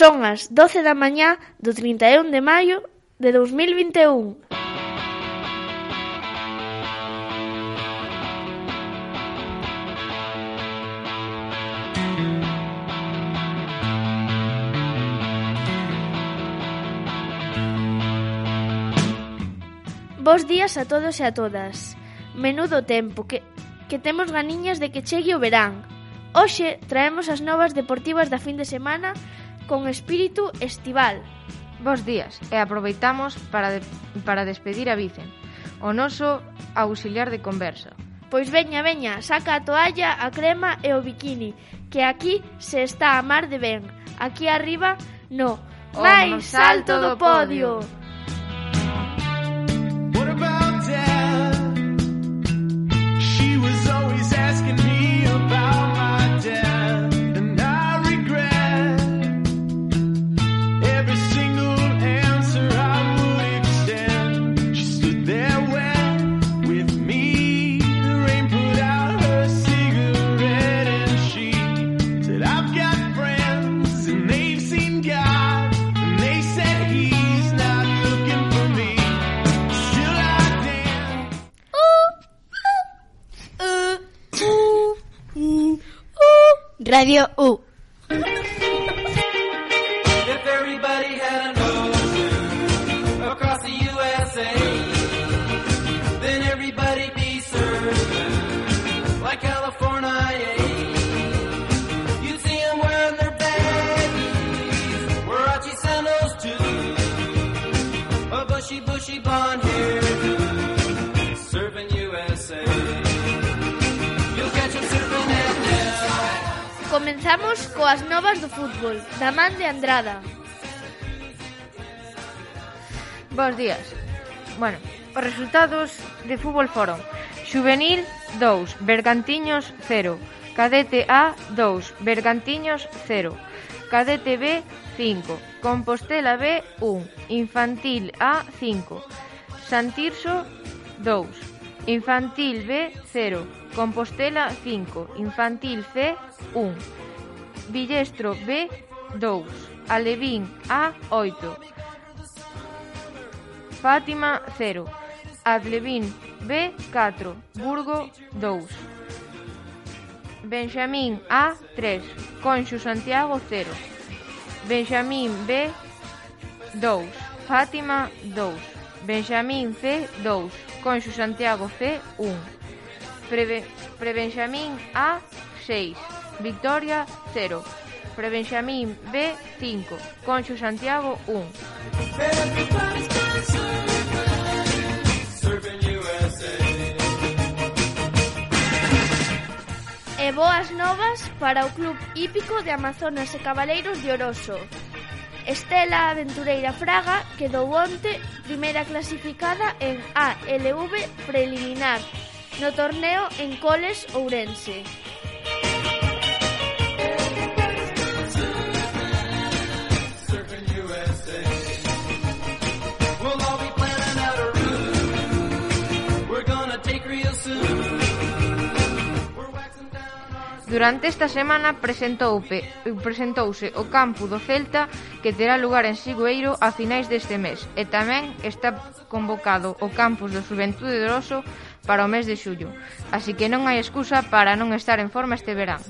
Son as doce da mañá do trinta e un de maio de dous mil vinte e un. Bos días a todos e a todas. Menudo tempo que, que temos ganiñas de que chegue o verán. Hoxe traemos as novas deportivas da fin de semana con espírito estival. Bos días e aproveitamos para, de, para despedir a Vicen, o noso auxiliar de conversa. Pois veña, veña, saca a toalla, a crema e o bikini, que aquí se está a mar de ben. Aquí arriba, no. O máis alto do podio. Radio U. Comenzamos coas novas do fútbol, da man de Andrada. Bos días. Bueno, os resultados de fútbol foron Xuvenil 2, Bergantiños 0, Cadete A 2, Bergantiños 0, Cadete B 5, Compostela B 1, Infantil A 5, Santirso 2, Infantil B 0, Compostela 5, Infantil C 1, Villestro B 2, Alevín A 8, Fátima 0, Adlevín B 4, Burgo 2, Benxamín A 3, Conxo Santiago 0, Benxamín B 2, Fátima 2. Benxamín C, 2. Conxo Santiago C, 1. Prebe, Prebenxamín A, 6. Victoria, 0. Prebenxamín B, 5. Conxo Santiago, 1. E boas novas para o Club Hípico de Amazonas e Cabaleiros de Oroso. Estela Aventureira Fraga quedou onte primeira clasificada en ALV preliminar no torneo en Coles Ourense. Durante esta semana presentouse o campo do Celta que terá lugar en Sigüeiro a finais deste mes e tamén está convocado o campus do Xuventude de Oroso para o mes de xullo. Así que non hai excusa para non estar en forma este verán.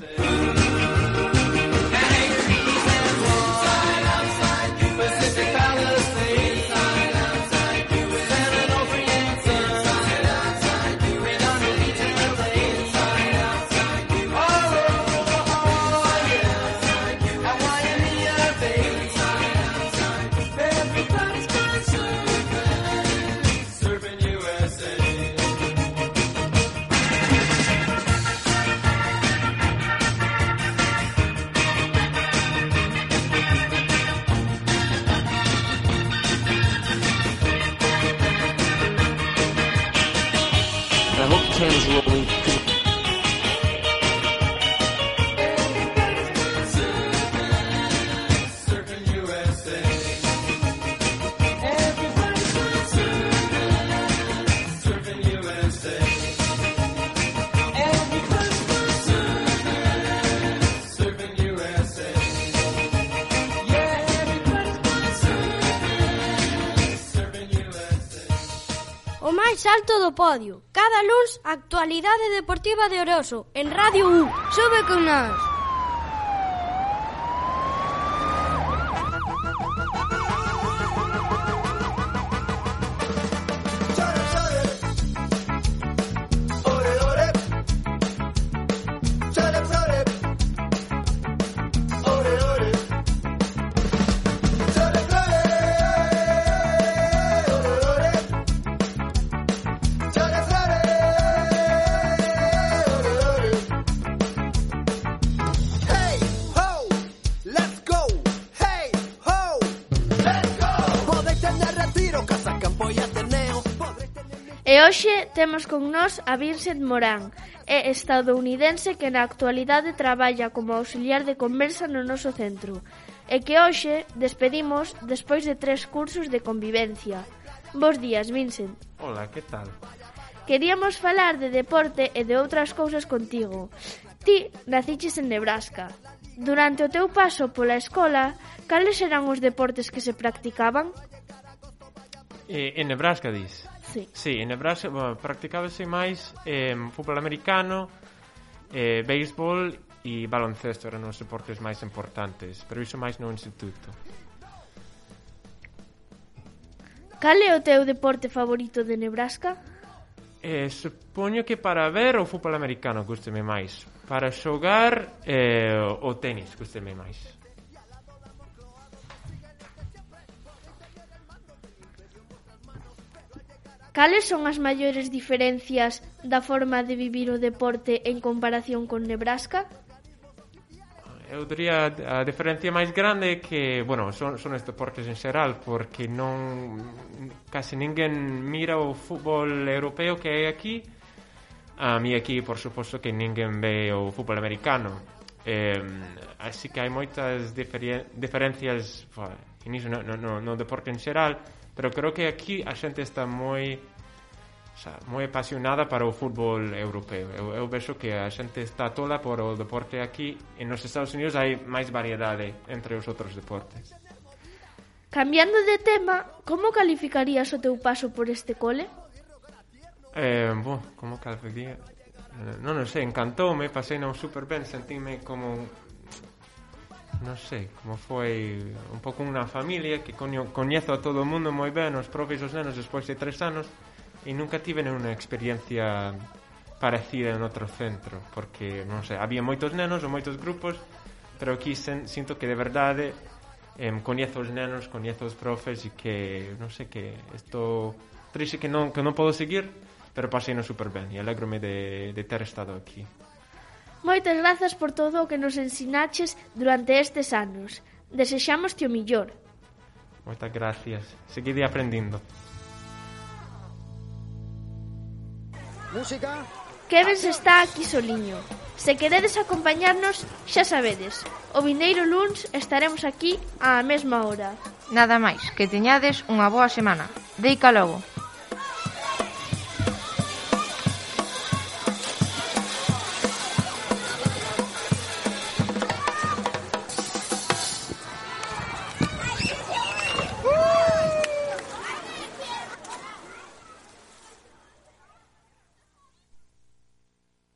máis alto do podio. Cada luns, actualidade deportiva de Oroso, en Radio U. Sube con nós. E hoxe temos con nós a Vincent Morán, é estadounidense que na actualidade traballa como auxiliar de conversa no noso centro e que hoxe despedimos despois de tres cursos de convivencia. Bos días, Vincent. Hola, que tal? Queríamos falar de deporte e de outras cousas contigo. Ti naciches en Nebraska. Durante o teu paso pola escola, cales eran os deportes que se practicaban? Eh, en Nebraska, dis? Sí, sí en Nebraska bueno, practicábase máis eh, fútbol americano, eh, béisbol e baloncesto eran os deportes máis importantes, pero iso máis no instituto. Cal é o teu deporte favorito de Nebraska? Eh, supoño que para ver o fútbol americano gusteme máis. Para xogar eh, o tenis gusteme máis. Cales son as maiores diferencias da forma de vivir o deporte en comparación con Nebraska? eu diría a diferencia máis grande é que, bueno, son, son os deportes en xeral, porque non case ninguén mira o fútbol europeo que hai aquí, a mí aquí, por suposto, que ninguén ve o fútbol americano. Eh, así que hai moitas diferen diferencias en iso, no, no, no, no deporte en xeral, Pero creo que aquí a xente está moi o sea, moi apasionada para o fútbol europeo. Eu, eu vexo que a xente está tola por o deporte aquí e nos Estados Unidos hai máis variedade entre os outros deportes. Cambiando de tema, como calificarías o teu paso por este cole? Eh, bo, eh, como calificaría? Non, o sei, encantoume, pasei non super ben, sentime como non sei, como foi un pouco unha familia que coñezo a todo o mundo moi ben, os profes os nenos despois de tres anos, e nunca tive unha experiencia parecida en outro centro, porque, non sei, había moitos nenos ou moitos grupos, pero aquí sen, sinto que de verdade em, coñezo os nenos, coñezo os profes e que, non sei, que estou triste que non, que non podo seguir, pero pasei no super ben e alegrome de, de ter estado aquí. Moitas grazas por todo o que nos ensinaches durante estes anos. Desexamos o millor. Moitas gracias. Seguide aprendindo. Música. Kevens está aquí soliño. Se queredes acompañarnos, xa sabedes. O vindeiro luns estaremos aquí á mesma hora. Nada máis, que teñades unha boa semana. Deica logo.